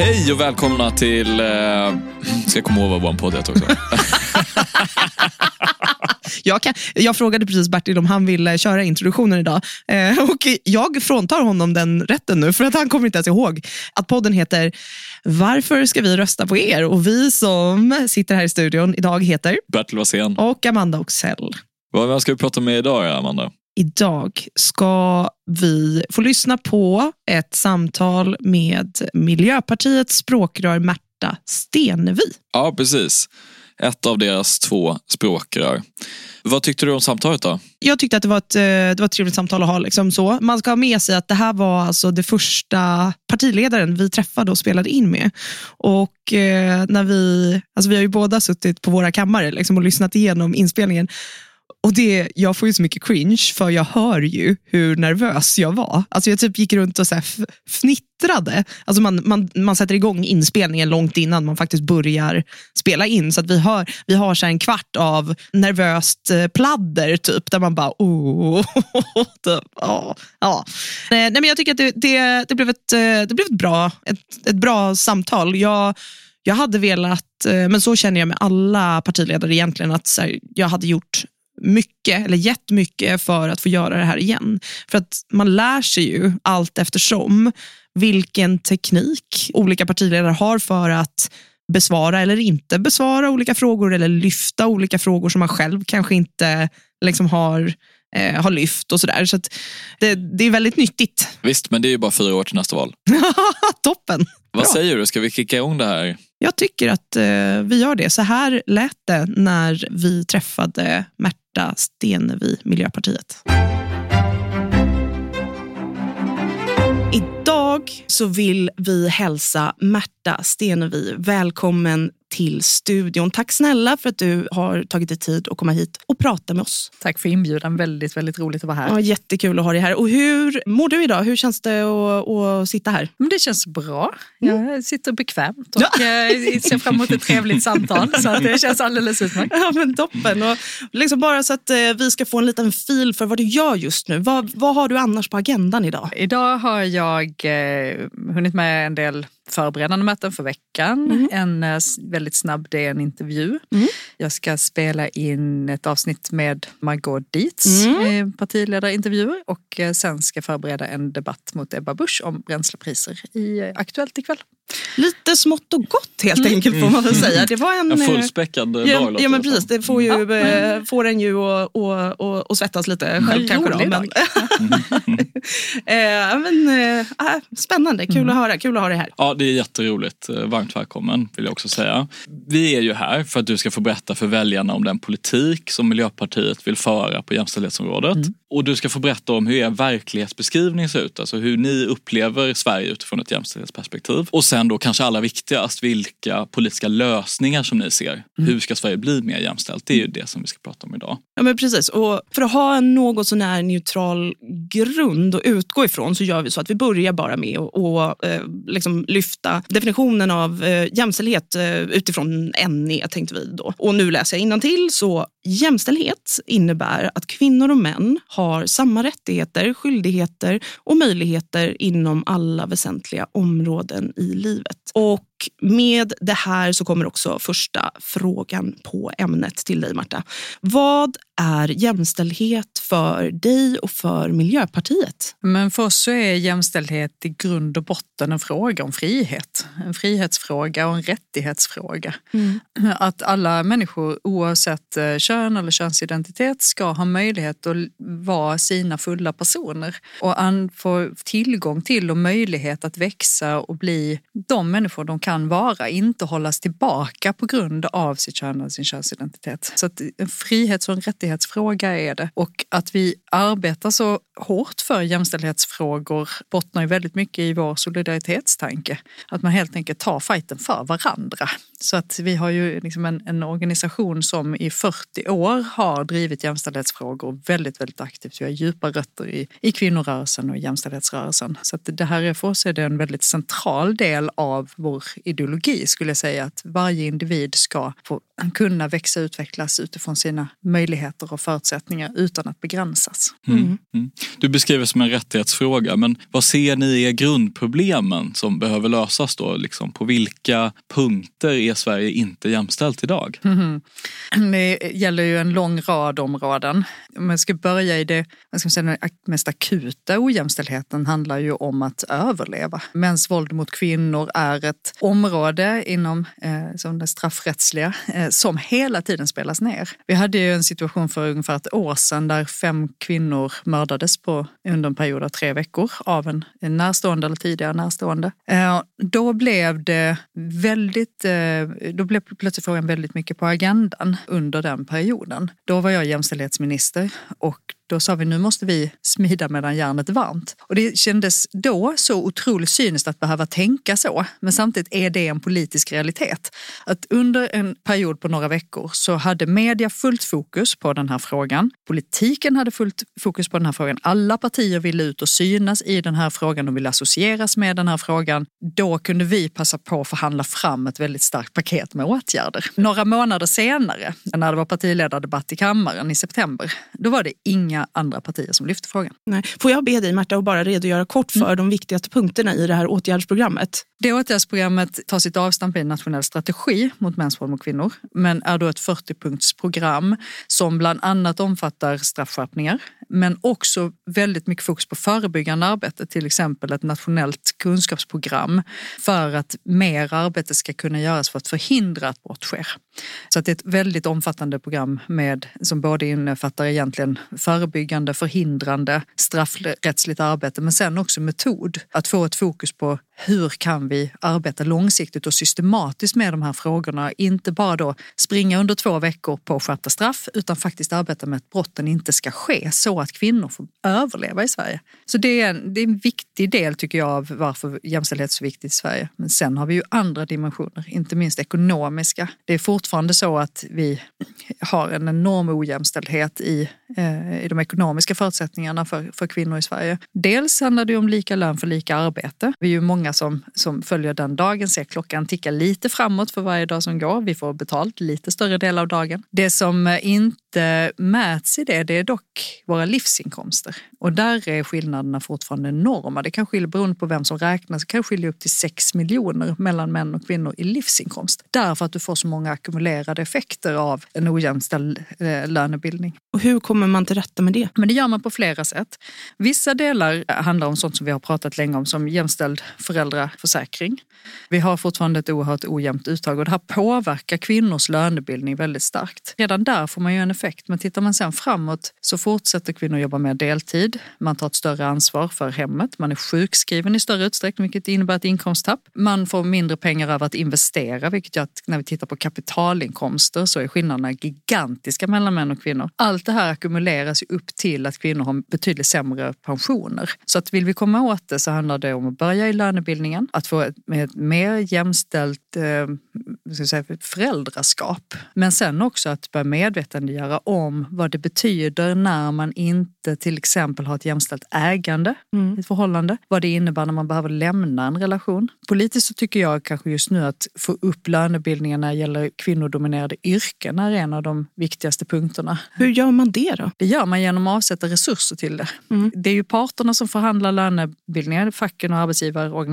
Hej och välkomna till... Eh, ska jag komma ihåg vad vår podd heter också? Jag, kan, jag frågade precis Bertil om han ville köra introduktionen idag eh, och jag fråntar honom den rätten nu för att han kommer inte ens ihåg att podden heter Varför ska vi rösta på er? Och vi som sitter här i studion idag heter Bertil Wassén. och Amanda Oxell. Vad ska vi prata med idag, Amanda? Idag ska vi få lyssna på ett samtal med Miljöpartiets språkrör Märta Stenevi. Ja, precis. Ett av deras två språkrör. Vad tyckte du om samtalet då? Jag tyckte att det var ett, eh, det var ett trevligt samtal att ha. Liksom så. Man ska ha med sig att det här var alltså det första partiledaren vi träffade och spelade in med. Och eh, när vi, alltså vi har ju båda suttit på våra kammare liksom, och lyssnat igenom inspelningen. Och det, jag får ju så mycket cringe för jag hör ju hur nervös jag var. Alltså jag typ gick runt och så här fnittrade. Alltså man, man, man sätter igång inspelningen långt innan man faktiskt börjar spela in. Så att vi, hör, vi har så här en kvart av nervöst eh, pladder typ, där man bara oh, typ, ja, ja. Eh, nej, men Jag tycker att det, det, det, blev, ett, eh, det blev ett, bra, ett, ett bra samtal. Jag, jag hade velat, men så känner jag med alla partiledare egentligen, att här, jag hade gjort mycket, eller jättemycket för att få göra det här igen. För att man lär sig ju allt eftersom vilken teknik olika partiledare har för att besvara eller inte besvara olika frågor eller lyfta olika frågor som man själv kanske inte liksom har, eh, har lyft och sådär. Så att det, det är väldigt nyttigt. Visst, men det är ju bara fyra år till nästa val. Toppen! Vad Bra. säger du? Ska vi kicka igång det här? Jag tycker att eh, vi gör det. Så här lät det när vi träffade Märta Märta Stenevi, Miljöpartiet. Idag så vill vi hälsa Märta Stenevi välkommen till studion. Tack snälla för att du har tagit dig tid att komma hit och prata med oss. Tack för inbjudan. Väldigt, väldigt roligt att vara här. Ja, jättekul att ha dig här. Och hur mår du idag? Hur känns det att, att sitta här? Men det känns bra. Jag sitter bekvämt och eh, ser fram emot ett trevligt samtal. Så det känns alldeles utmärkt. Ja, men toppen. Och liksom bara så att eh, vi ska få en liten fil för vad du gör just nu. Vad, vad har du annars på agendan idag? Idag har jag eh, hunnit med en del förberedande möten för veckan. En eh, väldigt snabb DN-intervju. Jag ska spela in ett avsnitt med Margot Dietz, eh, partiledarintervjuer. Och eh, sen ska jag förbereda en debatt mot Ebba Busch om bränslepriser i Aktuellt ikväll. Lite smått och gott helt enkelt får man väl säga. Det var en... En eh, fullspäckad dag Ja, men precis, det får, ju, eh, får en ju att och, och, och svettas lite själv kanske. Då, men, eh, men, eh, ah, spännande, kul att höra. Kul att ha dig här. Ja, det är jätteroligt. Eh, Varmt välkommen vill jag också säga. Vi är ju här för att du ska få berätta för väljarna om den politik som Miljöpartiet vill föra på jämställdhetsområdet. Och du ska få berätta om hur er verklighetsbeskrivning ser ut. Alltså hur ni upplever Sverige utifrån ett jämställdhetsperspektiv. Och sen då kanske allra viktigast, vilka politiska lösningar som ni ser. Hur ska Sverige bli mer jämställt? Det är ju det som vi ska prata om idag. Ja, men precis. Och för att ha en något sånär neutral grund att utgå ifrån så gör vi så att vi börjar bara med att och, eh, liksom lyfta definitionen av eh, jämställdhet eh, utifrån NE tänkte vi då. Och nu läser jag till så jämställdhet innebär att kvinnor och män har har samma rättigheter, skyldigheter och möjligheter inom alla väsentliga områden i livet. Och med det här så kommer också första frågan på ämnet till dig Marta. Vad är jämställdhet för dig och för Miljöpartiet? Men för oss så är jämställdhet i grund och botten en fråga om frihet. En frihetsfråga och en rättighetsfråga. Mm. Att alla människor oavsett eh, kön eller könsidentitet ska ha möjlighet att vara sina fulla personer och få tillgång till och möjlighet att växa och bli de människor de kan vara, inte hållas tillbaka på grund av sitt kön eller sin könsidentitet. Så att en frihets och en rättighetsfråga är det. Och att vi arbetar så hårt för jämställdhetsfrågor bottnar ju väldigt mycket i vår solidaritetstanke. Att man helt enkelt tar fighten för varandra. Så att vi har ju liksom en, en organisation som i 40 år har drivit jämställdhetsfrågor väldigt, väldigt aktivt. Vi har djupa rötter i, i kvinnorörelsen och jämställdhetsrörelsen. Så att det här är för oss är det en väldigt central del av vår ideologi skulle jag säga. Att varje individ ska få kunna växa och utvecklas utifrån sina möjligheter och förutsättningar utan att begränsas. Mm. Mm. mm. Du beskriver som en rättighetsfråga, men vad ser ni är grundproblemen som behöver lösas då? Liksom på vilka punkter är Sverige inte jämställt idag? Mm. Det gäller ju en lång rad områden. Om jag ska börja i det jag ska säga, den mest akuta ojämställdheten handlar ju om att överleva. Mäns våld mot kvinnor är ett område inom eh, som det straffrättsliga eh, som hela tiden spelas ner. Vi hade ju en situation för ungefär ett år sedan där fem kvinnor mördades på, under en period av tre veckor av en, en närstående eller tidigare närstående. Eh, då blev det väldigt, eh, Eh, då blev plötsligt frågan väldigt mycket på agendan under den perioden. Då var jag jämställdhetsminister och då sa vi nu måste vi smida medan järnet är varmt. Och det kändes då så otroligt cyniskt att behöva tänka så. Men samtidigt är det en politisk realitet. Att under en period på några veckor så hade media fullt fokus på den här frågan. Politiken hade fullt fokus på den här frågan. Alla partier ville ut och synas i den här frågan och ville associeras med den här frågan. Då kunde vi passa på att förhandla fram ett väldigt starkt paket med åtgärder. Några månader senare, när det var partiledardebatt i kammaren i september, då var det inga andra partier som lyfter frågan. Nej. Får jag be dig Märta att bara redogöra kort för mm. de viktigaste punkterna i det här åtgärdsprogrammet? Det åtgärdsprogrammet tar sitt avstamp i en nationell strategi mot mäns våld mot kvinnor, men är då ett 40-punktsprogram som bland annat omfattar straffskärpningar, men också väldigt mycket fokus på förebyggande arbete, till exempel ett nationellt kunskapsprogram för att mer arbete ska kunna göras för att förhindra att brott sker. Så att det är ett väldigt omfattande program med, som både innefattar egentligen förebyggande, förhindrande, straffrättsligt arbete men sen också metod. Att få ett fokus på hur kan vi arbeta långsiktigt och systematiskt med de här frågorna? Inte bara då springa under två veckor på skärpta straff utan faktiskt arbeta med att brotten inte ska ske så att kvinnor får överleva i Sverige. Så det är en, det är en viktig del tycker jag av varför jämställdhet är så viktigt i Sverige. Men sen har vi ju andra dimensioner, inte minst ekonomiska. Det är fortfarande så att vi har en enorm ojämställdhet i, eh, i de ekonomiska förutsättningarna för, för kvinnor i Sverige. Dels handlar det om lika lön för lika arbete. Vi är ju många som, som följer den dagen, ser klockan ticka lite framåt för varje dag som går. Vi får betalt lite större del av dagen. Det som inte mäts i det, det är dock våra livsinkomster. Och där är skillnaderna fortfarande enorma. Det kan skilja, beroende på vem som räknar, så kan skilja upp till 6 miljoner mellan män och kvinnor i livsinkomst. Därför att du får så många ackumulerade effekter av en ojämställd eh, lönebildning. Och hur kommer man till rätta med det? Men det gör man på flera sätt. Vissa delar handlar om sånt som vi har pratat länge om, som jämställd föräldraförsäkring. Vi har fortfarande ett oerhört ojämnt uttag och det här påverkar kvinnors lönebildning väldigt starkt. Redan där får man ju en effekt, men tittar man sen framåt så fortsätter kvinnor jobba mer deltid. Man tar ett större ansvar för hemmet. Man är sjukskriven i större utsträckning, vilket innebär ett inkomsttapp. Man får mindre pengar över att investera, vilket gör att när vi tittar på kapitalinkomster så är skillnaderna gigantiska mellan män och kvinnor. Allt det här ackumuleras upp till att kvinnor har betydligt sämre pensioner. Så att vill vi komma åt det så handlar det om att börja i lönebildningen, att få ett, ett mer jämställt eh, ska säga, föräldraskap. Men sen också att börja medvetandegöra om vad det betyder när man inte till exempel har ett jämställt ägande mm. i ett förhållande. Vad det innebär när man behöver lämna en relation. Politiskt så tycker jag kanske just nu att få upp lönebildningen när det gäller kvinnodominerade yrken är en av de viktigaste punkterna. Hur gör man det då? Det gör man genom att avsätta resurser till det. Mm. Det är ju parterna som förhandlar lönebildningar, facken och arbetsgivarorganisationerna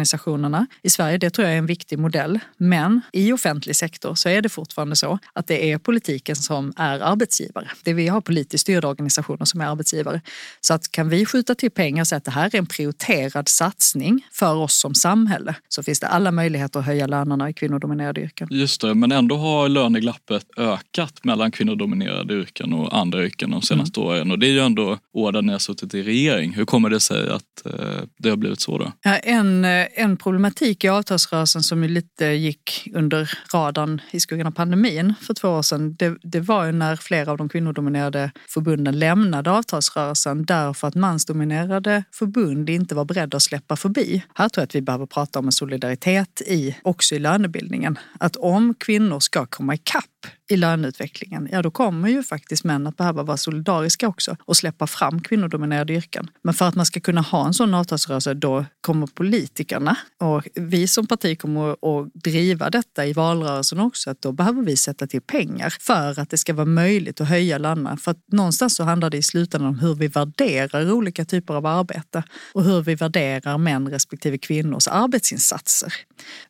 i Sverige. Det tror jag är en viktig modell. Men i offentlig sektor så är det fortfarande så att det är politiken som är arbetsgivare. Det vi har politiskt styrda organisationer som är arbetsgivare. Så att kan vi skjuta till pengar och säga att det här är en prioriterad satsning för oss som samhälle så finns det alla möjligheter att höja lönerna i kvinnodominerade yrken. Just det, men ändå har löneglappet ökat mellan kvinnodominerade yrken och andra yrken de senaste mm. åren. Och det är ju ändå år där ni har suttit i regering. Hur kommer det sig att eh, det har blivit så då? Ja, en, en problematik i avtalsrörelsen som ju lite gick under radarn i skuggan av pandemin för två år sedan, det, det var ju när flera av de kvinnodominerade förbunden lämnade avtalsrörelsen därför att mansdominerade förbund inte var beredda att släppa förbi. Här tror jag att vi behöver prata om en solidaritet i, också i lönebildningen. Att om kvinnor ska komma ikapp i löneutvecklingen, ja då kommer ju faktiskt män att behöva vara solidariska också och släppa fram kvinnodominerade yrken. Men för att man ska kunna ha en sån avtalsrörelse då kommer politikerna och vi som parti kommer att driva detta i valrörelsen också, att då behöver vi sätta till pengar för att det ska vara möjligt att höja lönerna. För att någonstans så handlar det i slutändan om hur vi värderar olika typer av arbete och hur vi värderar män respektive kvinnors arbetsinsatser.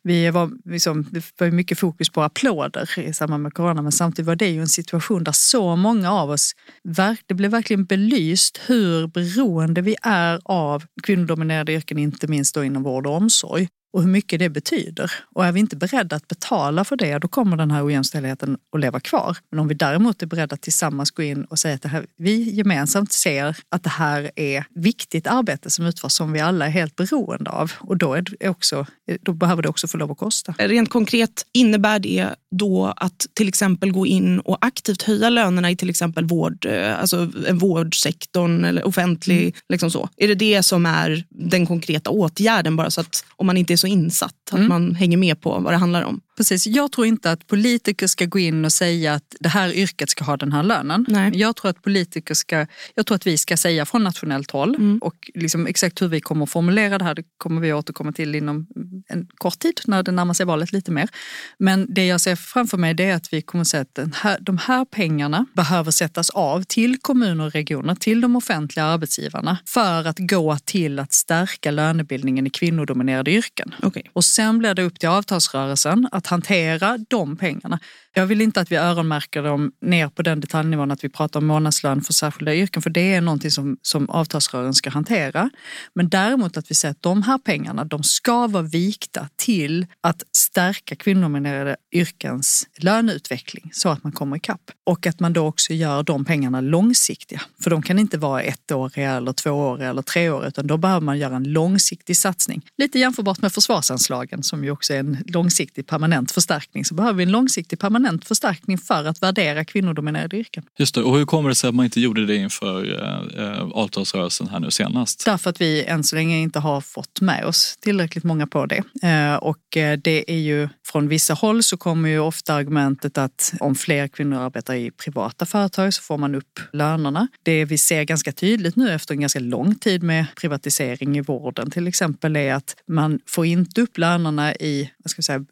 Vi var, liksom, det var mycket fokus på applåder i samband med corona men samtidigt var det ju en situation där så många av oss, det blev verkligen belyst hur beroende vi är av kvinnodominerade yrken, inte minst då inom vård och omsorg och hur mycket det betyder. Och är vi inte beredda att betala för det, då kommer den här ojämställdheten att leva kvar. Men om vi däremot är beredda att tillsammans gå in och säga att det här, vi gemensamt ser att det här är viktigt arbete som utförs som vi alla är helt beroende av. Och då, är det också, då behöver det också få lov att kosta. Rent konkret innebär det då att till exempel gå in och aktivt höja lönerna i till exempel vård, eh, alltså en vårdsektorn eller offentlig, mm. liksom så. Är det det som är den konkreta åtgärden bara så att om man inte är så insatt, att mm. man hänger med på vad det handlar om? Precis. Jag tror inte att politiker ska gå in och säga att det här yrket ska ha den här lönen. Nej. Jag tror att politiker ska, jag tror att vi ska säga från nationellt håll mm. och liksom exakt hur vi kommer att formulera det här det kommer vi återkomma till inom en kort tid när det närmar sig valet lite mer. Men det jag ser framför mig är att vi kommer att säga att den här, de här pengarna behöver sättas av till kommuner och regioner, till de offentliga arbetsgivarna för att gå till att stärka lönebildningen i kvinnodominerade yrken. Okay. Och sen blir det upp till avtalsrörelsen att hantera de pengarna. Jag vill inte att vi öronmärker dem ner på den detaljnivån att vi pratar om månadslön för särskilda yrken, för det är någonting som, som avtalsrörelsen ska hantera. Men däremot att vi säger att de här pengarna, de ska vara vikta till att stärka kvinnodominerade yrkens löneutveckling så att man kommer ikapp. Och att man då också gör de pengarna långsiktiga. För de kan inte vara ettåriga eller tvååriga eller treåriga, utan då behöver man göra en långsiktig satsning. Lite jämförbart med försvarsanslagen som ju också är en långsiktig permanent förstärkning. Så behöver vi en långsiktig permanent permanent förstärkning för att värdera kvinnodominerade yrken. Just det, och hur kommer det sig att man inte gjorde det inför eh, avtalsrörelsen här nu senast? Därför att vi än så länge inte har fått med oss tillräckligt många på det. Eh, och eh, det är ju från vissa håll så kommer ju ofta argumentet att om fler kvinnor arbetar i privata företag så får man upp lönerna. Det vi ser ganska tydligt nu efter en ganska lång tid med privatisering i vården till exempel är att man får inte upp lönerna i vad ska jag säga,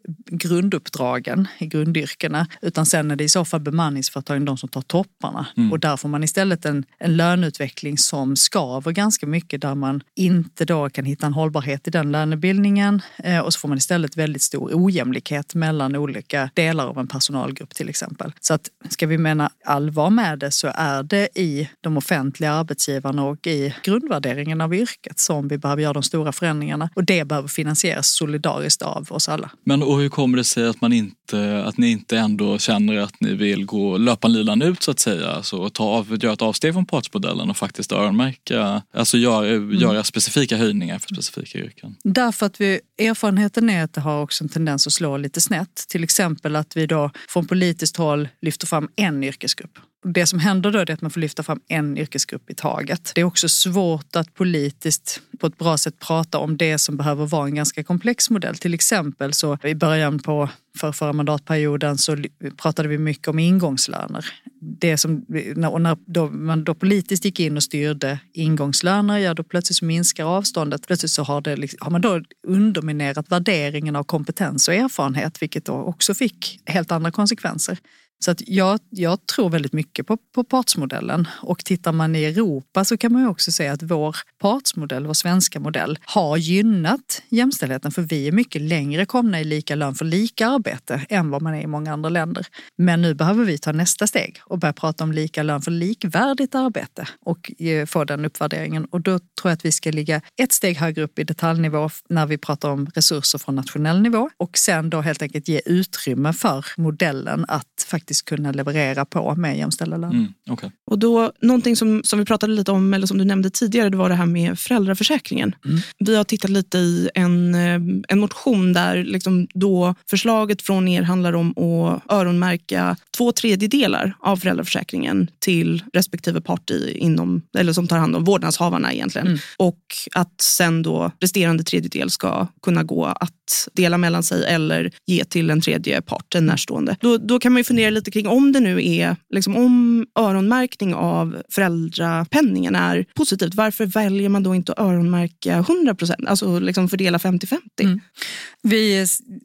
grunduppdragen, i grundyrkena utan sen är det i så fall bemanningsföretagen de som tar topparna. Mm. Och där får man istället en, en löneutveckling som skaver ganska mycket där man inte då kan hitta en hållbarhet i den lönebildningen eh, och så får man istället väldigt stor ojämlikhet mellan olika delar av en personalgrupp till exempel. Så att ska vi mena allvar med det så är det i de offentliga arbetsgivarna och i grundvärderingen av yrket som vi behöver göra de stora förändringarna och det behöver finansieras solidariskt av oss alla. Men och hur kommer det sig att man inte, att ni inte ändå känner att ni vill gå löpanlinan ut så att säga. Alltså ta av, göra ett avsteg från partsmodellen och faktiskt öronmärka, alltså göra, mm. göra specifika höjningar för specifika yrken. Därför att vi, erfarenheten är att det har också en tendens att slå lite snett. Till exempel att vi då från politiskt håll lyfter fram en yrkesgrupp det som händer då är att man får lyfta fram en yrkesgrupp i taget. Det är också svårt att politiskt på ett bra sätt prata om det som behöver vara en ganska komplex modell. Till exempel så i början på för förra mandatperioden så pratade vi mycket om ingångslöner. Det som, och när då, man då politiskt gick in och styrde ingångslöner, ja då plötsligt så minskar avståndet. Plötsligt så har, det, har man då underminerat värderingen av kompetens och erfarenhet, vilket då också fick helt andra konsekvenser. Så att jag, jag tror väldigt mycket på, på partsmodellen och tittar man i Europa så kan man ju också säga att vår partsmodell, vår svenska modell, har gynnat jämställdheten för vi är mycket längre komna i lika lön för lika arbete än vad man är i många andra länder. Men nu behöver vi ta nästa steg och börja prata om lika lön för likvärdigt arbete och eh, få den uppvärderingen. Och då tror jag att vi ska ligga ett steg högre upp i detaljnivå när vi pratar om resurser från nationell nivå och sen då helt enkelt ge utrymme för modellen att faktiskt kunna leverera på med jämställda löner. Mm, okay. Och då, någonting som, som vi pratade lite om, eller som du nämnde tidigare, det var det här med föräldraförsäkringen. Mm. Vi har tittat lite i en, eh, en motion där liksom då förslaget från er handlar om att öronmärka två tredjedelar av föräldraförsäkringen till respektive part inom, eller som tar hand om vårdnadshavarna egentligen. Mm. Och att sen då resterande tredjedel ska kunna gå att dela mellan sig eller ge till en tredje part, en närstående. Då, då kan man ju fundera lite kring om det nu är, liksom, om öronmärkning av föräldrapenningen är positivt, varför väljer man då inte att öronmärka 100 procent, alltså liksom fördela 50-50? Mm.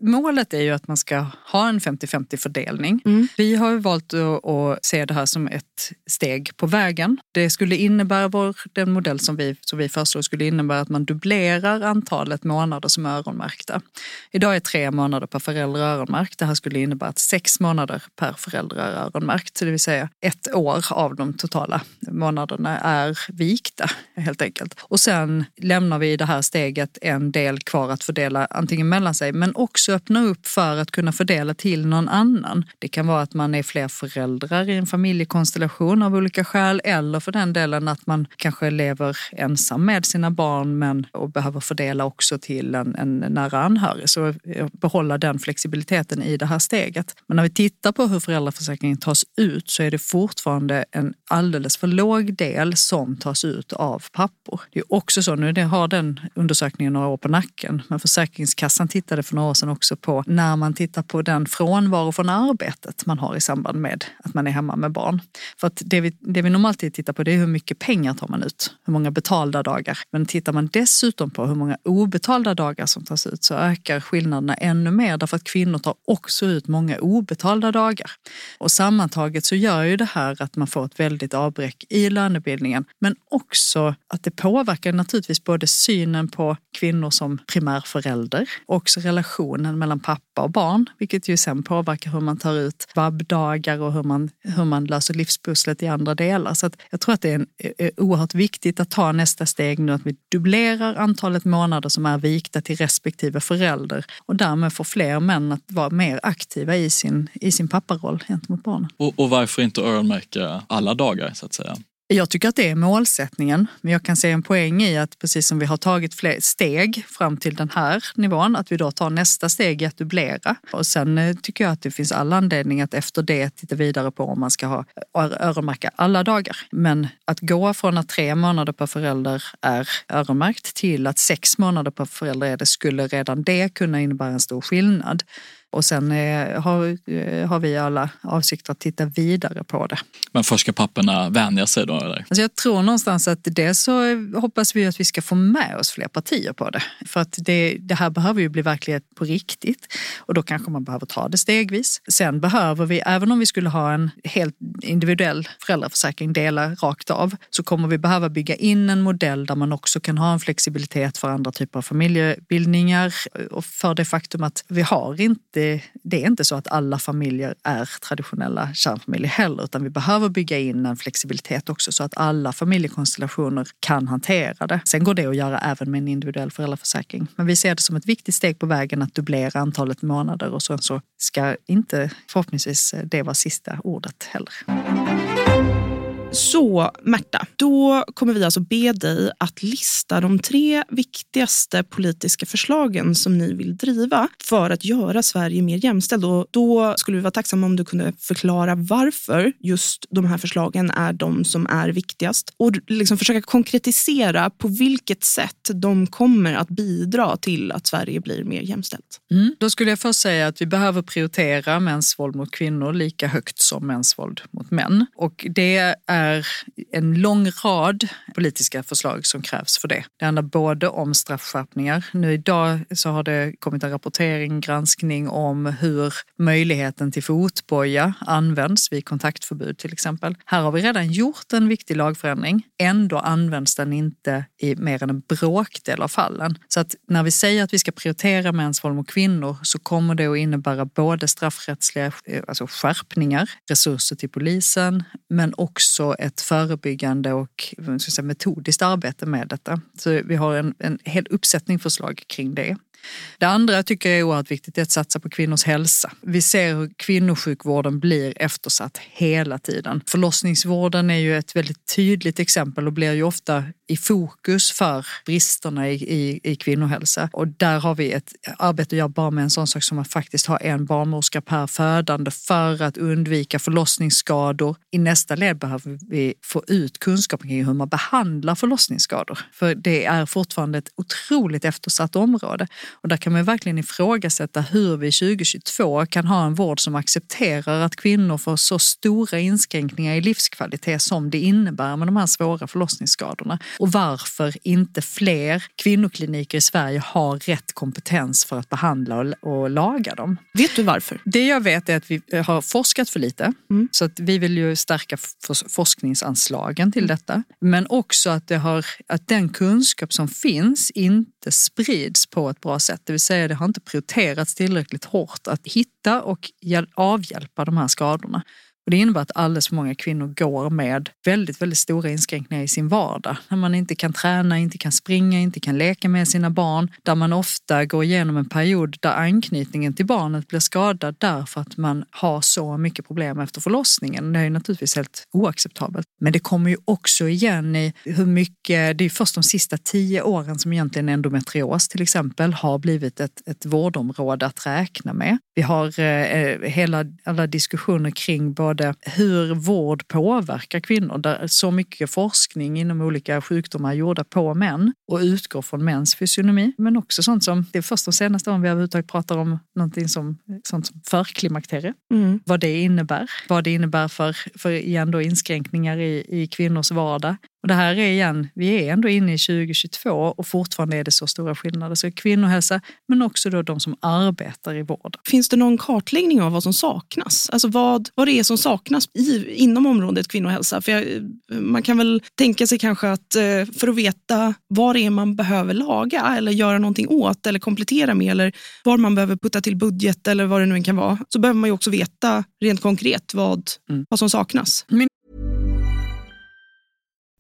målet är ju att man ska ha en 50-50 fördelning. Mm. Vi har valt att, att, se det här som ett steg på vägen. Det skulle innebära, vår, den modell som vi, som vi föreslår skulle innebära att man dubblerar antalet månader som är öronmärkta. Idag är tre månader per förälder öronmärkt. Det här skulle innebära att sex månader per föräldrar öronmärkt. Det vill säga ett år av de totala månaderna är vikta helt enkelt. Och sen lämnar vi i det här steget en del kvar att fördela antingen mellan sig men också öppna upp för att kunna fördela till någon annan. Det kan vara att man är fler föräldrar i en familjekonstellation av olika skäl eller för den delen att man kanske lever ensam med sina barn men och behöver fördela också till en, en nära anhörig. Så eh, behålla den flexibiliteten i det här steget. Men när vi tittar på hur föräldraförsäkringen tas ut så är det fortfarande en alldeles för låg del som tas ut av pappor. Det är också så, nu har den undersökningen några år på nacken, men Försäkringskassan tittade för några år sedan också på när man tittar på den frånvaro från arbetet man har i samband med att man är hemma med barn. För att det vi, det vi normalt tittar på det är hur mycket pengar tar man ut, hur många betalda dagar. Men tittar man dessutom på hur många obetalda dagar som tas ut så ökar skillnaderna ännu mer därför att kvinnor tar också ut många obetalda dagar. Och sammantaget så gör ju det här att man får ett väldigt avbräck i lönebildningen men också att det påverkar naturligtvis både synen på kvinnor som primärförälder och också relationen mellan pappa och barn, vilket ju sen påverkar hur man tar ut vabbdagar och hur man, hur man löser livspusslet i andra delar. Så jag tror att det är, en, är oerhört viktigt att ta nästa steg nu, att vi dubblerar antalet månader som är vikta till respektive förälder och därmed får fler män att vara mer aktiva i sin, i sin papparoll gentemot barnen. Och, och varför inte öronmärka alla dagar så att säga? Jag tycker att det är målsättningen, men jag kan se en poäng i att precis som vi har tagit fler steg fram till den här nivån, att vi då tar nästa steg i att dubblera. Och sen eh, tycker jag att det finns all anledning att efter det titta vidare på om man ska ha öronmärka alla dagar. Men att gå från att tre månader per förälder är öronmärkt till att sex månader per förälder är det, skulle redan det kunna innebära en stor skillnad. Och sen eh, har, eh, har vi alla avsikt att titta vidare på det. Men först ska papporna vänja sig då? Eller? Alltså jag tror någonstans att det så hoppas vi att vi ska få med oss fler partier på det. För att det, det här behöver ju bli verklighet på riktigt och då kanske man behöver ta det stegvis. Sen behöver vi, även om vi skulle ha en helt individuell föräldraförsäkring, dela rakt av, så kommer vi behöva bygga in en modell där man också kan ha en flexibilitet för andra typer av familjebildningar och för det faktum att vi har inte det, det är inte så att alla familjer är traditionella kärnfamiljer heller, utan vi behöver bygga in en flexibilitet också så att alla familjekonstellationer kan hantera det. Sen går det att göra även med en individuell föräldraförsäkring. Men vi ser det som ett viktigt steg på vägen att dubblera antalet månader och sen så ska inte förhoppningsvis det vara sista ordet heller. Så Märta, då kommer vi alltså be dig att lista de tre viktigaste politiska förslagen som ni vill driva för att göra Sverige mer jämställt. Och då skulle vi vara tacksamma om du kunde förklara varför just de här förslagen är de som är viktigast och liksom försöka konkretisera på vilket sätt de kommer att bidra till att Sverige blir mer jämställt. Mm. Då skulle jag först säga att vi behöver prioritera mäns våld mot kvinnor lika högt som mäns våld mot män. Och det är är en lång rad politiska förslag som krävs för det. Det handlar både om straffskärpningar. Nu idag så har det kommit en rapportering, granskning om hur möjligheten till fotboja används vid kontaktförbud till exempel. Här har vi redan gjort en viktig lagförändring. Ändå används den inte i mer än en bråkdel av fallen. Så att när vi säger att vi ska prioritera mäns våld mot kvinnor så kommer det att innebära både straffrättsliga eh, alltså skärpningar, resurser till polisen, men också ett förebyggande och säga, metodiskt arbete med detta. Så vi har en, en hel uppsättning förslag kring det. Det andra jag tycker är oerhört viktigt är att satsa på kvinnors hälsa. Vi ser hur kvinnosjukvården blir eftersatt hela tiden. Förlossningsvården är ju ett väldigt tydligt exempel och blir ju ofta i fokus för bristerna i, i, i kvinnohälsa. Och där har vi ett arbete att göra bara med en sån sak som att faktiskt ha en barnmorska per födande för att undvika förlossningsskador. I nästa led behöver vi få ut kunskap kring hur man behandlar förlossningsskador. För det är fortfarande ett otroligt eftersatt område. Och där kan man verkligen ifrågasätta hur vi 2022 kan ha en vård som accepterar att kvinnor får så stora inskränkningar i livskvalitet som det innebär med de här svåra förlossningsskadorna. Och varför inte fler kvinnokliniker i Sverige har rätt kompetens för att behandla och, och laga dem. Vet du varför? Det jag vet är att vi har forskat för lite. Mm. Så att vi vill ju stärka forskningsanslagen till detta. Men också att, det har, att den kunskap som finns inte sprids på ett bra sätt. Det vill säga det har inte prioriterats tillräckligt hårt att hitta och avhjälpa de här skadorna. Och det innebär att alldeles för många kvinnor går med väldigt, väldigt stora inskränkningar i sin vardag. När man inte kan träna, inte kan springa, inte kan leka med sina barn. Där man ofta går igenom en period där anknytningen till barnet blir skadad därför att man har så mycket problem efter förlossningen. Det är naturligtvis helt oacceptabelt. Men det kommer ju också igen i hur mycket, det är först de sista tio åren som egentligen endometrios till exempel har blivit ett, ett vårdområde att räkna med. Vi har eh, eh hela, alla diskussioner kring både både hur vård påverkar kvinnor. Där så mycket forskning inom olika sjukdomar är gjorda på män och utgår från mäns fysionomi. Men också sånt som, det är först de senaste åren vi överhuvudtaget pratar om någonting som, sånt som förklimakterie. Mm. Vad det innebär. Vad det innebär för, för igen då inskränkningar i, i kvinnors vardag. Och det här är igen, vi är ändå inne i 2022 och fortfarande är det så stora skillnader. Så kvinnohälsa, men också då de som arbetar i vård. Finns det någon kartläggning av vad som saknas? Alltså vad, vad det är som saknas i, inom området kvinnohälsa? För jag, man kan väl tänka sig kanske att eh, för att veta vad det är man behöver laga eller göra någonting åt eller komplettera med eller var man behöver putta till budget eller vad det nu kan vara, så behöver man ju också veta rent konkret vad, mm. vad som saknas. Men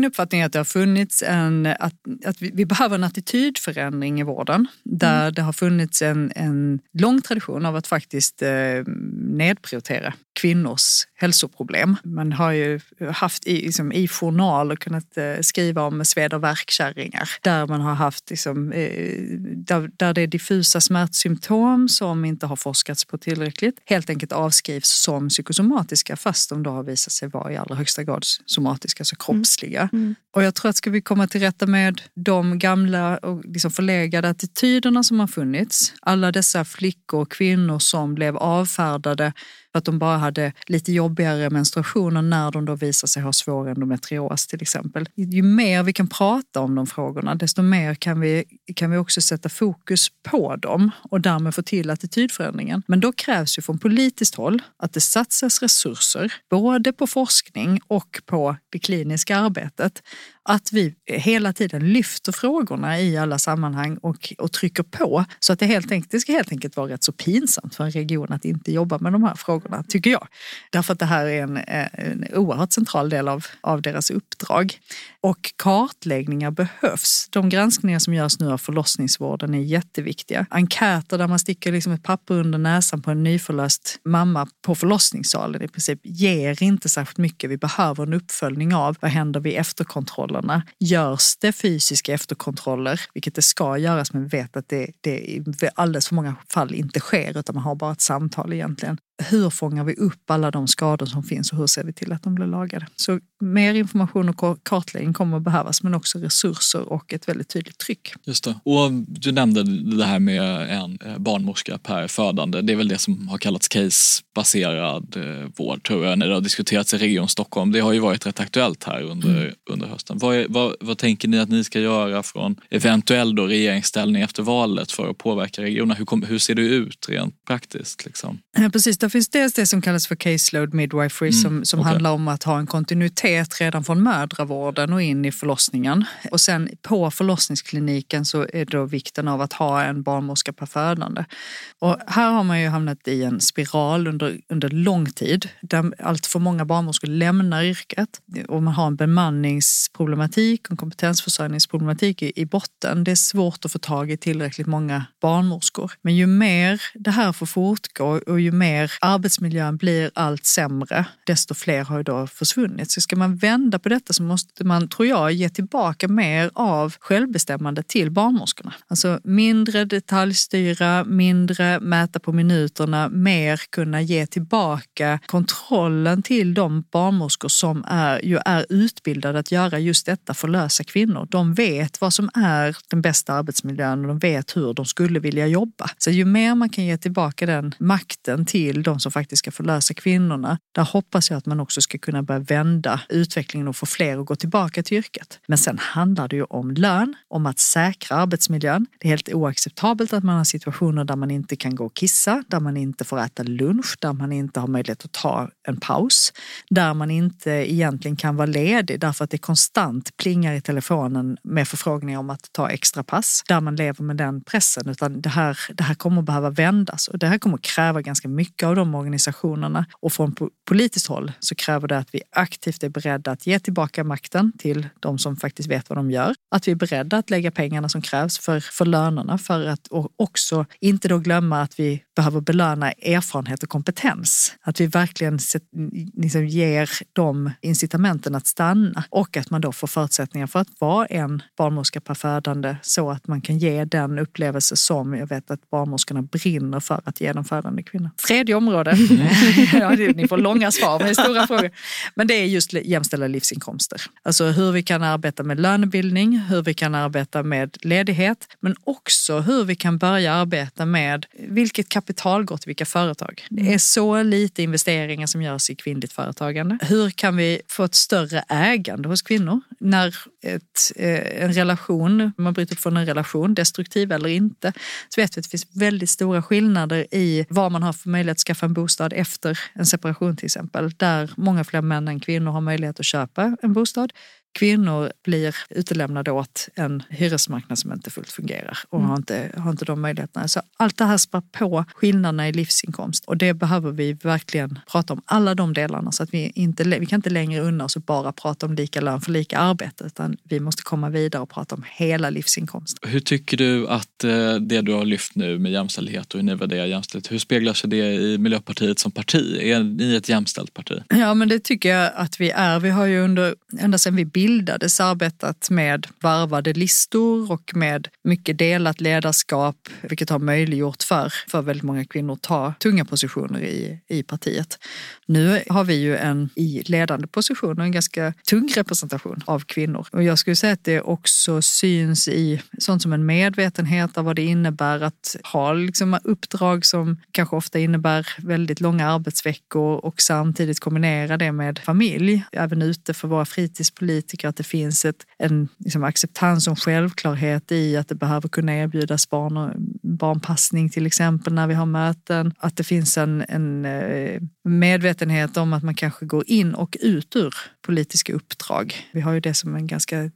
Min uppfattning är att det har funnits en, att, att vi, vi behöver en attitydförändring i vården. Där mm. det har funnits en, en lång tradition av att faktiskt eh, nedprioritera kvinnors hälsoproblem. Man har ju haft i, liksom, i journal och kunnat eh, skriva om sved och värkkärringar där man har haft liksom, eh, där, där det är diffusa smärtsymptom som inte har forskats på tillräckligt helt enkelt avskrivs som psykosomatiska fast de då har visat sig vara i allra högsta grad somatiska, alltså kroppsliga. Mm. Mm. Och jag tror att ska vi komma till rätta med de gamla och liksom förlegade attityderna som har funnits, alla dessa flickor och kvinnor som blev avfärdade för att de bara hade lite jobbigare menstruationer när de då visar sig ha svår endometrios till exempel. Ju mer vi kan prata om de frågorna, desto mer kan vi, kan vi också sätta fokus på dem och därmed få till attitydförändringen. Men då krävs ju från politiskt håll att det satsas resurser, både på forskning och på det kliniska arbetet att vi hela tiden lyfter frågorna i alla sammanhang och, och trycker på. Så att det, helt enkelt, det ska helt enkelt vara rätt så pinsamt för en region att inte jobba med de här frågorna, tycker jag. Därför att det här är en, en oerhört central del av, av deras uppdrag. Och kartläggningar behövs. De granskningar som görs nu av förlossningsvården är jätteviktiga. Enkäter där man sticker liksom ett papper under näsan på en nyförlöst mamma på förlossningssalen i princip ger inte särskilt mycket. Vi behöver en uppföljning av vad händer vid efterkontroll kontrollerna. Görs det fysiska efterkontroller, vilket det ska göras men vi vet att det, det i alldeles för många fall inte sker utan man har bara ett samtal egentligen hur fångar vi upp alla de skador som finns och hur ser vi till att de blir lagade? Så mer information och kartläggning kommer att behövas men också resurser och ett väldigt tydligt tryck. Just det. Och du nämnde det här med en eh, barnmorska per födande. Det är väl det som har kallats casebaserad eh, vård tror jag när det har diskuterats i Region Stockholm. Det har ju varit rätt aktuellt här under, mm. under hösten. Vad, är, vad, vad, tänker ni att ni ska göra från eventuell då regeringsställning efter valet för att påverka regionerna? Hur, kom, hur ser det ut rent praktiskt? Liksom? Ja, precis, finns dels det som kallas för caseload midwifery mm, som, som okay. handlar om att ha en kontinuitet redan från mödravården och in i förlossningen. Och sen på förlossningskliniken så är det då vikten av att ha en barnmorska per födande. Och här har man ju hamnat i en spiral under, under lång tid där allt för många barnmorskor lämnar yrket och man har en bemanningsproblematik och en kompetensförsörjningsproblematik i, i botten. Det är svårt att få tag i tillräckligt många barnmorskor. Men ju mer det här får fortgå och ju mer arbetsmiljön blir allt sämre, desto fler har ju då försvunnit. Så ska man vända på detta så måste man, tror jag, ge tillbaka mer av självbestämmande till barnmorskorna. Alltså mindre detaljstyra, mindre mäta på minuterna, mer kunna ge tillbaka kontrollen till de barnmorskor som är, ju är utbildade att göra just detta, förlösa kvinnor. De vet vad som är den bästa arbetsmiljön och de vet hur de skulle vilja jobba. Så ju mer man kan ge tillbaka den makten till de som faktiskt ska förlösa kvinnorna. Där hoppas jag att man också ska kunna börja vända utvecklingen och få fler att gå tillbaka till yrket. Men sen handlar det ju om lön, om att säkra arbetsmiljön. Det är helt oacceptabelt att man har situationer där man inte kan gå och kissa, där man inte får äta lunch, där man inte har möjlighet att ta en paus, där man inte egentligen kan vara ledig därför att det konstant plingar i telefonen med förfrågningar om att ta extra pass, där man lever med den pressen. Utan det här, det här kommer att behöva vändas och det här kommer att kräva ganska mycket av de organisationerna. Och från politiskt håll så kräver det att vi aktivt är beredda att ge tillbaka makten till de som faktiskt vet vad de gör. Att vi är beredda att lägga pengarna som krävs för, för lönerna för att och också inte då glömma att vi behöver belöna erfarenhet och kompetens. Att vi verkligen liksom ger dem incitamenten att stanna och att man då får förutsättningar för att vara en barnmorska per födande så att man kan ge den upplevelse som jag vet att barnmorskorna brinner för att ge den födande kvinnan. Tredje område, ja, ni får långa svar, men det är stora frågor. Men det är just jämställda livsinkomster. Alltså hur vi kan arbeta med lönebildning, hur vi kan arbeta med ledighet, men också hur vi kan börja arbeta med vilket kapital går till vilka företag. Det är så lite investeringar som görs i kvinnligt företagande. Hur kan vi få ett större ägande hos kvinnor? När ett, eh, en relation, man bryter upp från en relation, destruktiv eller inte, så vet vi att det finns väldigt stora skillnader i vad man har för möjlighet att skaffa en bostad efter en separation till exempel. Där många fler män än kvinnor har möjlighet att köpa en bostad kvinnor blir utelämnade åt en hyresmarknad som inte fullt fungerar och mm. har, inte, har inte de möjligheterna. Så allt det här spär på skillnaderna i livsinkomst och det behöver vi verkligen prata om, alla de delarna så att vi inte, vi kan inte längre unna oss att bara prata om lika lön för lika arbete utan vi måste komma vidare och prata om hela livsinkomsten. Hur tycker du att eh, det du har lyft nu med jämställdhet och hur ni värderar jämställdhet, hur speglar sig det i Miljöpartiet som parti? Är ni ett jämställt parti? Ja men det tycker jag att vi är. Vi har ju under, ända sedan vi bildades arbetat med varvade listor och med mycket delat ledarskap, vilket har möjliggjort för, för väldigt många kvinnor att ta tunga positioner i, i partiet. Nu har vi ju en i ledande position och en ganska tung representation av kvinnor. Och jag skulle säga att det också syns i sånt som en medvetenhet av vad det innebär att ha liksom uppdrag som kanske ofta innebär väldigt långa arbetsveckor och samtidigt kombinera det med familj. Även ute för våra fritidspolitiker, att det finns ett, en liksom acceptans och självklarhet i att det behöver kunna erbjudas barn och, barnpassning till exempel när vi har möten. Att det finns en, en eh, medvetenhet om att man kanske går in och ut ur politiska uppdrag. Vi har ju det som en ganska eh,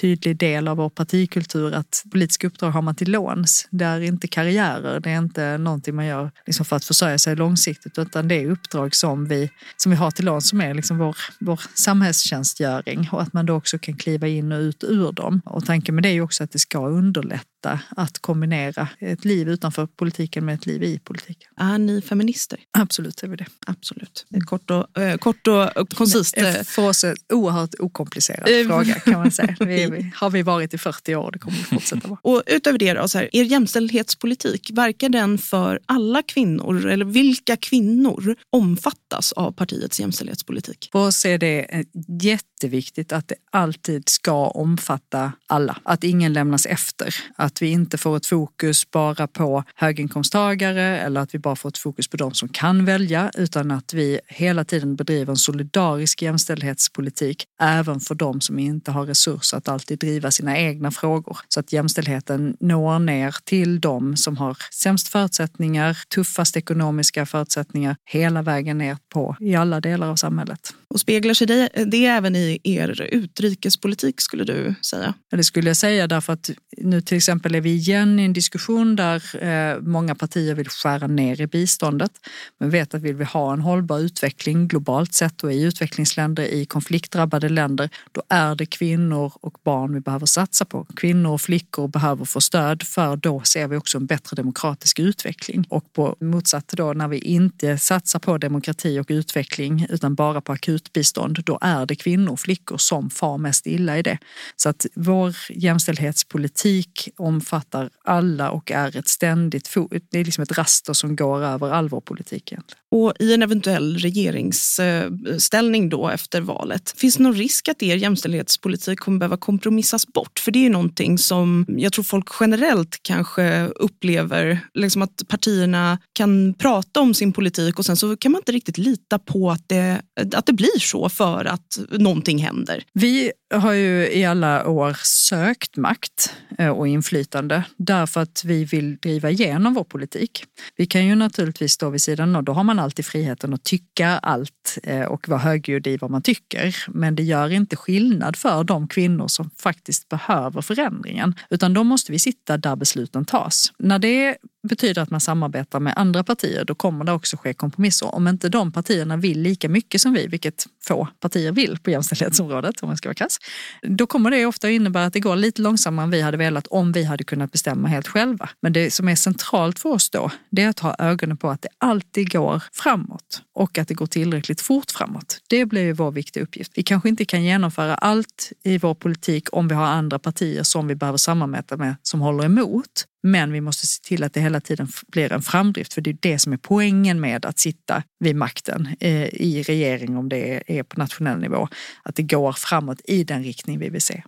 tydlig del av vår partikultur att politiska uppdrag har man till låns. Det är inte karriärer, det är inte någonting man gör liksom för att försörja sig långsiktigt utan det är uppdrag som vi, som vi har till låns som är liksom vår, vår samhällstjänstgöring och att man då också kan kliva in och ut ur dem. Och tanken med det är ju också att det ska underlätta att kombinera ett liv utanför politiken med ett liv i politiken. Är ni feminister? Absolut är vi det. Absolut. Kort och, eh, kort och koncist. Eh, för oss en oerhört okomplicerad eh, fråga kan man säga. Vi, har vi varit i 40 år och det kommer vi fortsätta vara. Och utöver det, då, så här, er jämställdhetspolitik, verkar den för alla kvinnor? Eller vilka kvinnor omfattas av partiets jämställdhetspolitik? För oss är det jätteviktigt att det alltid ska omfatta alla. Att ingen lämnas efter. Att vi inte får ett fokus bara på höginkomsttagare eller att vi bara får ett fokus på de som kan välja utan att vi hela tiden bedriver en solidarisk jämställdhetspolitik även för de som inte har resurser att alltid driva sina egna frågor. Så att jämställdheten når ner till de som har sämst förutsättningar, tuffast ekonomiska förutsättningar hela vägen ner på i alla delar av samhället. Och speglar sig det, det även i er utrikespolitik skulle du säga? Ja, det skulle jag säga därför att nu till exempel är vi igen i en diskussion där eh, många partier vill skära ner i biståndet. Men vet att vill vi ha en hållbar utveckling globalt sett och i utvecklingsländer, i konfliktdrabbade länder, då är det kvinnor och barn vi behöver satsa på. Kvinnor och flickor behöver få stöd för då ser vi också en bättre demokratisk utveckling. Och på motsatt då när vi inte satsar på demokrati och utveckling utan bara på akutbistånd, då är det kvinnor och flickor som far mest illa i det. Så att vår jämställdhetspolitik omfattar alla och är ett ständigt, det är liksom ett raster som går över all vår politik. Egentligen. Och i en eventuell regeringsställning då efter valet, finns det någon risk att er jämställdhetspolitik kommer behöva kompromissas bort? För det är ju någonting som jag tror folk generellt kanske upplever, liksom att partierna kan prata om sin politik och sen så kan man inte riktigt lita på att det, att det blir så för att någonting händer. Vi har ju i alla år sökt makt eh, och inflytande därför att vi vill driva igenom vår politik. Vi kan ju naturligtvis stå vid sidan och då har man alltid friheten att tycka allt eh, och vara högljudd i vad man tycker. Men det gör inte skillnad för de kvinnor som faktiskt behöver förändringen, utan då måste vi sitta där besluten tas. När det betyder att man samarbetar med andra partier, då kommer det också ske kompromisser. Om inte de partierna vill lika mycket som vi, vilket få partier vill på jämställdhetsområdet om man ska vara krass, då kommer det ofta innebära att det går lite långsammare än vi hade velat om vi hade kunnat bestämma helt själva. Men det som är centralt för oss då, det är att ha ögonen på att det alltid går framåt och att det går tillräckligt fort framåt. Det blir ju vår viktiga uppgift. Vi kanske inte kan genomföra allt i vår politik om vi har andra partier som vi behöver samarbeta med som håller emot. Men vi måste se till att det hela tiden blir en framdrift, för det är det som är poängen med att sitta vid makten eh, i regering om det är på nationell nivå. Att det går framåt i den riktning vi vill se.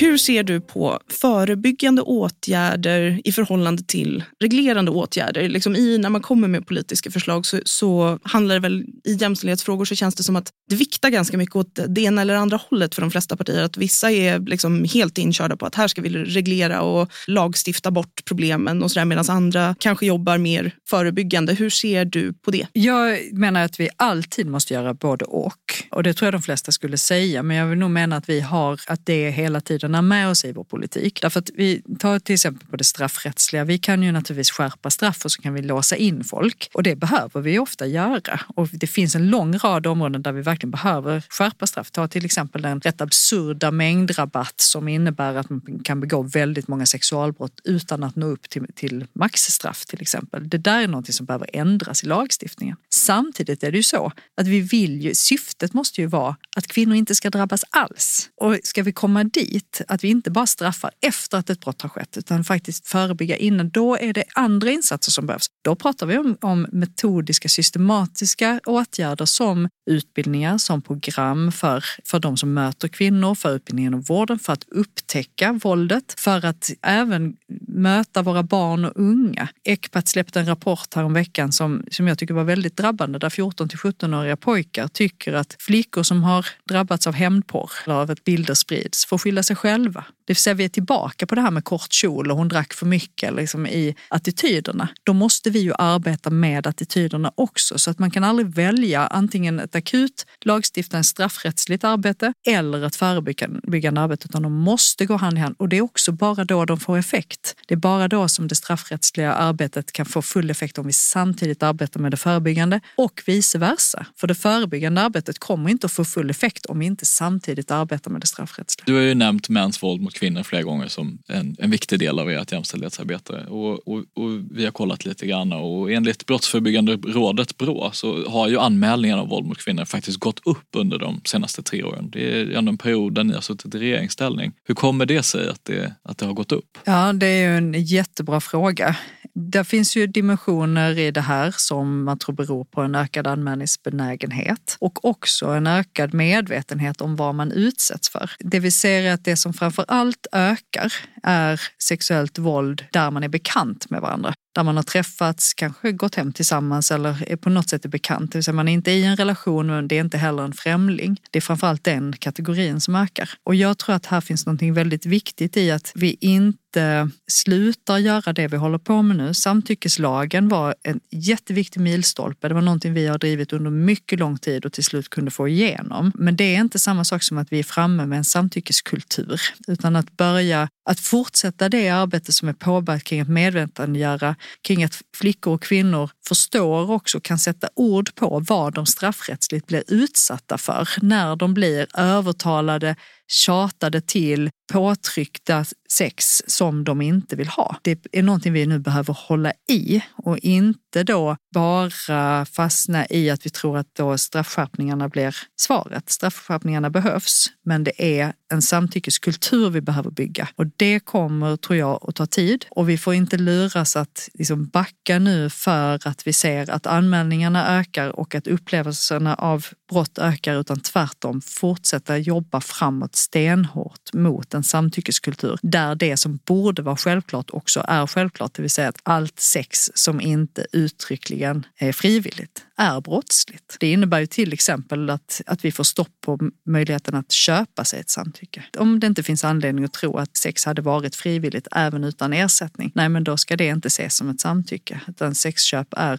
Hur ser du på förebyggande åtgärder i förhållande till reglerande åtgärder? Liksom i, när man kommer med politiska förslag så, så handlar det väl i jämställdhetsfrågor så känns det som att det viktar ganska mycket åt det ena eller andra hållet för de flesta partier. Att vissa är liksom helt inkörda på att här ska vi reglera och lagstifta bort problemen och sådär medan andra kanske jobbar mer förebyggande. Hur ser du på det? Jag menar att vi alltid måste göra både och. Och det tror jag de flesta skulle säga. Men jag vill nog mena att vi har att det hela tiden sidorna med oss i vår politik. Därför att vi tar till exempel på det straffrättsliga. Vi kan ju naturligtvis skärpa straff och så kan vi låsa in folk och det behöver vi ofta göra. Och det finns en lång rad områden där vi verkligen behöver skärpa straff. Ta till exempel den rätt absurda mängdrabatt som innebär att man kan begå väldigt många sexualbrott utan att nå upp till, till maxstraff till exempel. Det där är någonting som behöver ändras i lagstiftningen. Samtidigt är det ju så att vi vill ju, syftet måste ju vara att kvinnor inte ska drabbas alls. Och ska vi komma dit att vi inte bara straffar efter att ett brott har skett utan faktiskt förebygga innan. Då är det andra insatser som behövs. Då pratar vi om, om metodiska, systematiska åtgärder som utbildningar, som program för, för de som möter kvinnor, för utbildningen och vården, för att upptäcka våldet, för att även möta våra barn och unga. Ecpat släppte en rapport här om veckan som, som jag tycker var väldigt drabbande där 14 till 17-åriga pojkar tycker att flickor som har drabbats av hämndporr eller av att bilder sprids får skylla sig själva. Det vill säga vi är tillbaka på det här med kort kjol och hon drack för mycket liksom i attityderna. Då måste vi ju arbeta med attityderna också så att man kan aldrig välja antingen ett akut lagstiftande straffrättsligt arbete eller ett förebyggande arbete utan de måste gå hand i hand och det är också bara då de får effekt. Det är bara då som det straffrättsliga arbetet kan få full effekt om vi samtidigt arbetar med det förebyggande och vice versa. För det förebyggande arbetet kommer inte att få full effekt om vi inte samtidigt arbetar med det straffrättsliga. Du har ju nämnt mäns våld mot kvinnor flera gånger som en, en viktig del av ert jämställdhetsarbete och, och, och vi har kollat lite grann och enligt Brottsförebyggande rådet Brå så har ju anmälningarna av våld mot kvinnor faktiskt gått upp under de senaste tre åren. Det är ändå en period där ni har suttit i regeringsställning. Hur kommer det sig att det, att det har gått upp? Ja, det är ju en jättebra fråga. Det finns ju dimensioner i det här som man tror beror på en ökad anmälningsbenägenhet och också en ökad medvetenhet om vad man utsätts för. Det vi ser är att det som framför allt ökar är sexuellt våld där man är bekant med varandra där man har träffats, kanske gått hem tillsammans eller är på något sätt är bekant. Det vill säga man är inte i en relation men det är inte heller en främling. Det är framförallt den kategorin som ökar. Och jag tror att här finns något väldigt viktigt i att vi inte slutar göra det vi håller på med nu. Samtyckeslagen var en jätteviktig milstolpe. Det var någonting vi har drivit under mycket lång tid och till slut kunde få igenom. Men det är inte samma sak som att vi är framme med en samtyckeskultur, utan att börja att fortsätta det arbete som är påbörjat kring att medvetandegöra kring att flickor och kvinnor förstår också kan sätta ord på vad de straffrättsligt blir utsatta för när de blir övertalade, tjatade till, påtryckta sex som de inte vill ha. Det är någonting vi nu behöver hålla i och inte då bara fastna i att vi tror att då straffskärpningarna blir svaret. Straffskärpningarna behövs, men det är en samtyckeskultur vi behöver bygga och det kommer, tror jag, att ta tid och vi får inte luras att liksom backa nu för att vi ser att anmälningarna ökar och att upplevelserna av brott ökar utan tvärtom fortsätta jobba framåt stenhårt mot en samtyckeskultur där det som borde vara självklart också är självklart, det vill säga att allt sex som inte uttryckligen är frivilligt är brottsligt. Det innebär ju till exempel att, att vi får stopp på möjligheten att köpa sig ett samtycke. Om det inte finns anledning att tro att sex hade varit frivilligt även utan ersättning, nej men då ska det inte ses som ett samtycke. Utan sexköp är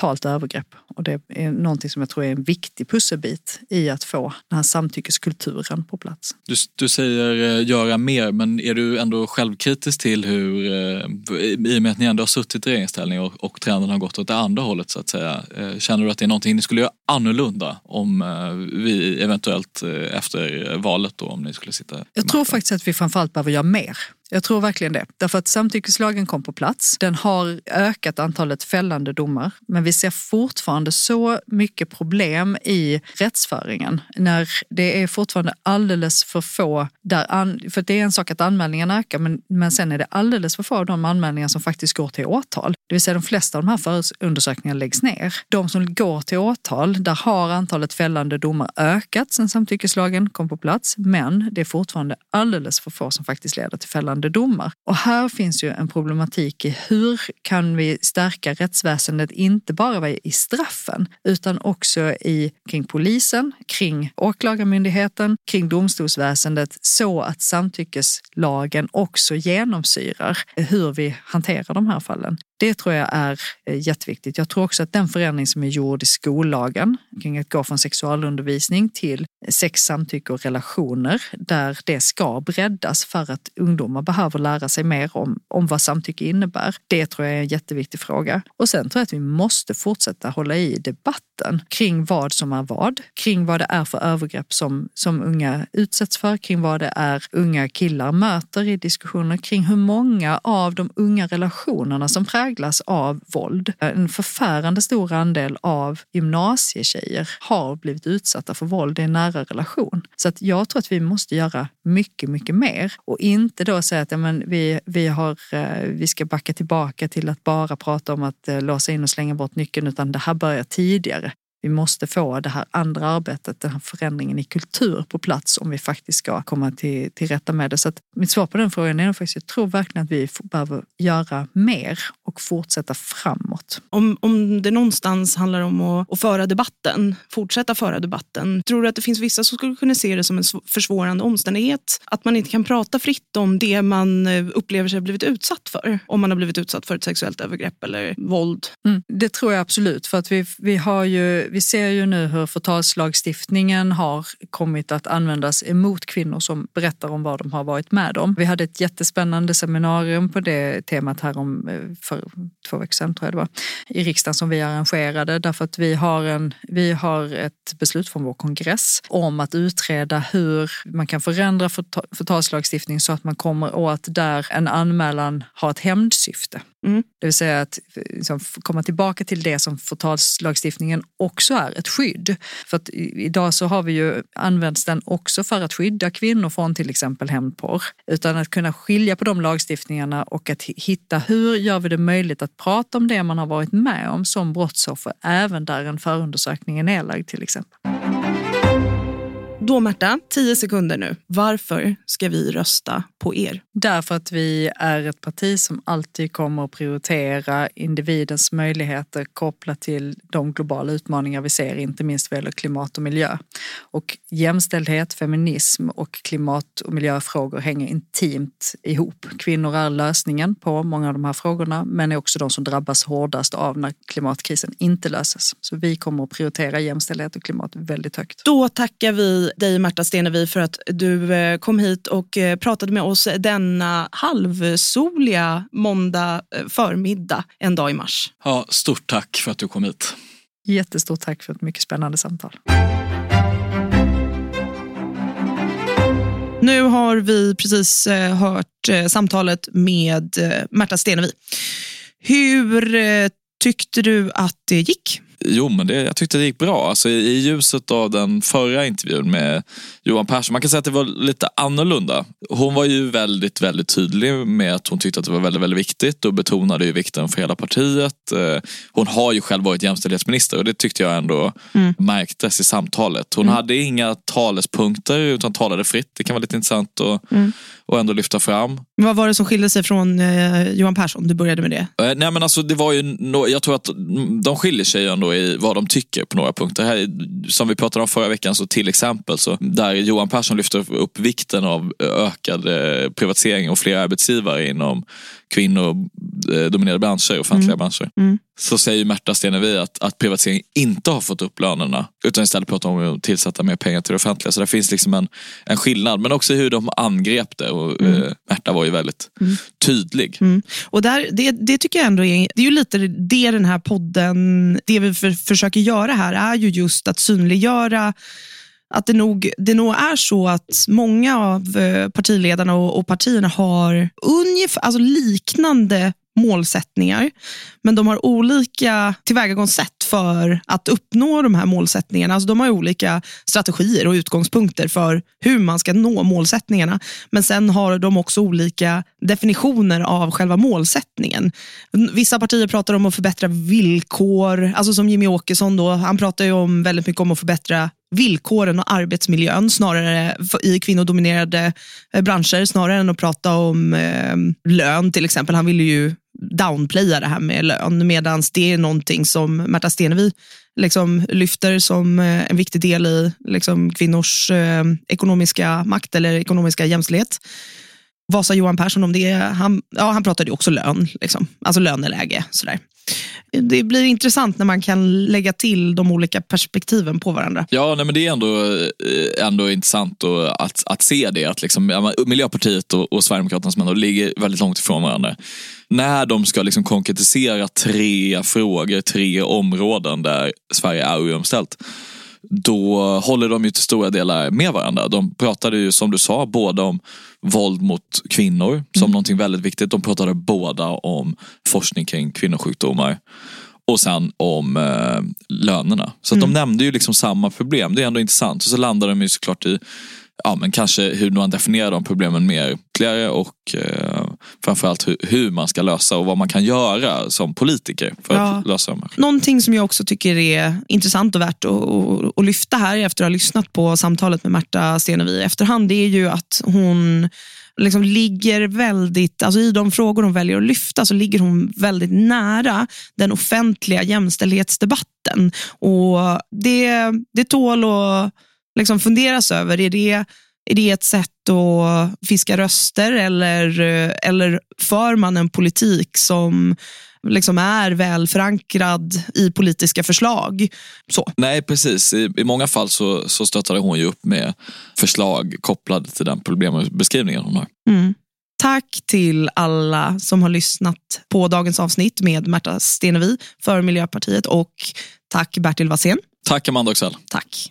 totalt övergrepp. Och det är någonting som jag tror är en viktig pusselbit i att få den här samtyckeskulturen på plats. Du, du säger eh, göra mer, men är du ändå självkritisk till hur, eh, i och med att ni ändå har suttit i regeringsställning och, och trenden har gått åt det andra hållet så att säga. Eh, känner du att det är någonting ni skulle göra annorlunda om vi eventuellt efter valet då, om ni skulle sitta? Jag tror faktiskt att vi framförallt behöver göra mer. Jag tror verkligen det. Därför att samtyckeslagen kom på plats. Den har ökat antalet fällande domar. Men vi ser fortfarande så mycket problem i rättsföringen. När det är fortfarande alldeles för få, där för det är en sak att anmälningarna ökar men, men sen är det alldeles för få av de anmälningar som faktiskt går till åtal. Det vill säga de flesta av de här förundersökningarna läggs ner. De som går till åtal, där har antalet fällande domar ökat sen samtyckeslagen kom på plats. Men det är fortfarande alldeles för få som faktiskt leder till fällande fällande domar. Och här finns ju en problematik i hur kan vi stärka rättsväsendet, inte bara i straffen, utan också i, kring polisen, kring åklagarmyndigheten, kring domstolsväsendet, så att samtyckeslagen också genomsyrar hur vi hanterar de här fallen. Det tror jag är eh, jätteviktigt. Jag tror också att den förändring som är gjord i skollagen kring att gå från sexualundervisning till sex, samtycke och relationer där det ska breddas för att ungdomar behöver lära sig mer om, om vad samtycke innebär. Det tror jag är en jätteviktig fråga. Och sen tror jag att vi måste fortsätta hålla i debatten kring vad som är vad, kring vad det är för övergrepp som, som unga utsätts för, kring vad det är unga killar möter i diskussioner kring hur många av de unga relationerna som präglas präglas av våld. En förfärande stor andel av gymnasietjejer har blivit utsatta för våld i en nära relation. Så att jag tror att vi måste göra mycket, mycket mer och inte då säga att ja, men vi, vi, har, eh, vi ska backa tillbaka till att bara prata om att eh, låsa in och slänga bort nyckeln utan det här börjar tidigare. Vi måste få det här andra arbetet, den här förändringen i kultur på plats om vi faktiskt ska komma till, till rätta med det. Så att mitt svar på den frågan är faktiskt, jag tror verkligen att vi behöver göra mer och fortsätta framåt. Om, om det någonstans handlar om att, att föra debatten, fortsätta föra debatten, tror du att det finns vissa som skulle kunna se det som en försvårande omständighet? Att man inte kan prata fritt om det man eh, upplever sig ha blivit utsatt för? Om man har blivit utsatt för ett sexuellt övergrepp eller våld? Mm, det tror jag absolut, för att vi, vi har ju vi ser ju nu hur förtalslagstiftningen har kommit att användas emot kvinnor som berättar om vad de har varit med om. Vi hade ett jättespännande seminarium på det temat här om eh, för två veckor sedan tror jag det var, i riksdagen som vi arrangerade därför att vi har, en, vi har ett beslut från vår kongress om att utreda hur man kan förändra förtalslagstiftningen så att man kommer åt där en anmälan har ett hämndsyfte. Mm. Det vill säga att eh, liksom, komma tillbaka till det som förtalslagstiftningen också är, ett skydd. För att idag så har vi ju, använts den också för att skydda kvinnor från till exempel hämndporr. Utan att kunna skilja på de lagstiftningarna och att hitta hur gör vi det möjligt att prata om det man har varit med om som brottsoffer, även där en förundersökning är nedlagd till exempel. Då Märta, tio sekunder nu. Varför ska vi rösta på er? Därför att vi är ett parti som alltid kommer att prioritera individens möjligheter kopplat till de globala utmaningar vi ser, inte minst vad gäller klimat och miljö. Och jämställdhet, feminism och klimat och miljöfrågor hänger intimt ihop. Kvinnor är lösningen på många av de här frågorna, men är också de som drabbas hårdast av när klimatkrisen inte löses. Så vi kommer att prioritera jämställdhet och klimat väldigt högt. Då tackar vi dig Märta Stenevi för att du eh, kom hit och eh, pratade med oss denna halvsoliga måndag eh, förmiddag en dag i mars. Ja, stort tack för att du kom hit. Jättestort tack för ett mycket spännande samtal. Nu har vi precis hört samtalet med Märta Stenevi. Hur tyckte du att det gick? Jo, men det, jag tyckte det gick bra. Alltså, I ljuset av den förra intervjun med Johan Persson, man kan säga att det var lite annorlunda. Hon var ju väldigt, väldigt tydlig med att hon tyckte att det var väldigt, väldigt viktigt och betonade ju vikten för hela partiet. Eh, hon har ju själv varit jämställdhetsminister och det tyckte jag ändå mm. märktes i samtalet. Hon mm. hade inga talespunkter utan talade fritt. Det kan vara lite intressant att mm. och ändå lyfta fram. Vad var det som skilde sig från eh, Johan Persson? Du började med det. Eh, nej men alltså det var ju, no jag tror att de skiljer sig ändå i vad de tycker på några punkter. Här, som vi pratade om förra veckan, så till exempel så där Johan Persson lyfter upp vikten av ökad eh, privatisering och fler arbetsgivare inom kvinnodominerade branscher, offentliga mm. branscher. Mm. Så säger Märta Stenevi att, att privatisering inte har fått upp lönerna utan istället pratar om att tillsätta mer pengar till det offentliga. Så det finns liksom en, en skillnad. Men också hur de angrep det. Och, mm. eh, Märta var ju väldigt mm. tydlig. Mm. Och där, det, det tycker jag ändå är, det är ju lite det den här podden, det vi för, försöker göra här är ju just att synliggöra att det nog, det nog är så att många av eh, partiledarna och, och partierna har ungefär, alltså liknande målsättningar, men de har olika tillvägagångssätt för att uppnå de här målsättningarna. Alltså de har olika strategier och utgångspunkter för hur man ska nå målsättningarna. Men sen har de också olika definitioner av själva målsättningen. Vissa partier pratar om att förbättra villkor, alltså som Jimmy Åkesson då, han pratar ju om väldigt mycket om att förbättra villkoren och arbetsmiljön snarare i kvinnodominerade eh, branscher snarare än att prata om eh, lön till exempel. Han ville ju downplaya det här med lön medan det är någonting som Märta Stenevi liksom lyfter som eh, en viktig del i liksom, kvinnors eh, ekonomiska makt eller ekonomiska jämställdhet. Vad sa Johan Persson om det? Han, ja, han pratade också lön, liksom. alltså löneläge. Sådär det blir intressant när man kan lägga till de olika perspektiven på varandra. Ja, nej, men det är ändå, eh, ändå intressant att, att se det. Att liksom, Miljöpartiet och, och Sverigedemokraterna som ändå ligger väldigt långt ifrån varandra. När de ska liksom konkretisera tre frågor, tre områden där Sverige är ojämställt då håller de ju till stora delar med varandra. De pratade ju som du sa både om våld mot kvinnor som mm. någonting väldigt viktigt. De pratade båda om forskning kring kvinnosjukdomar och sen om eh, lönerna. Så mm. de nämnde ju liksom samma problem. Det är ändå intressant. Och så landar de ju såklart i ja, men kanske hur man definierar de problemen mer ytterligare och eh, framförallt hur, hur, man ska lösa och vad man kan göra som politiker för ja. att lösa dem. Någonting som jag också tycker är intressant och värt att, att, lyfta här efter att ha lyssnat på samtalet med Märta Stenevi i efterhand, det är ju att hon liksom ligger väldigt, alltså i de frågor hon väljer att lyfta så ligger hon väldigt nära den offentliga jämställdhetsdebatten. Och det, det tål att liksom funderas över. Är det Är det ett sätt att fiska röster eller, eller för man en politik som liksom är väl förankrad i politiska förslag. Så. Nej, precis. I, i många fall så, så stöttade hon ju upp med förslag kopplade till den problembeskrivningen hon har. Mm. Tack till alla som har lyssnat på dagens avsnitt med Märta Stenevi för Miljöpartiet och tack Bertil Wassén. Tack Amanda Oxell. Tack.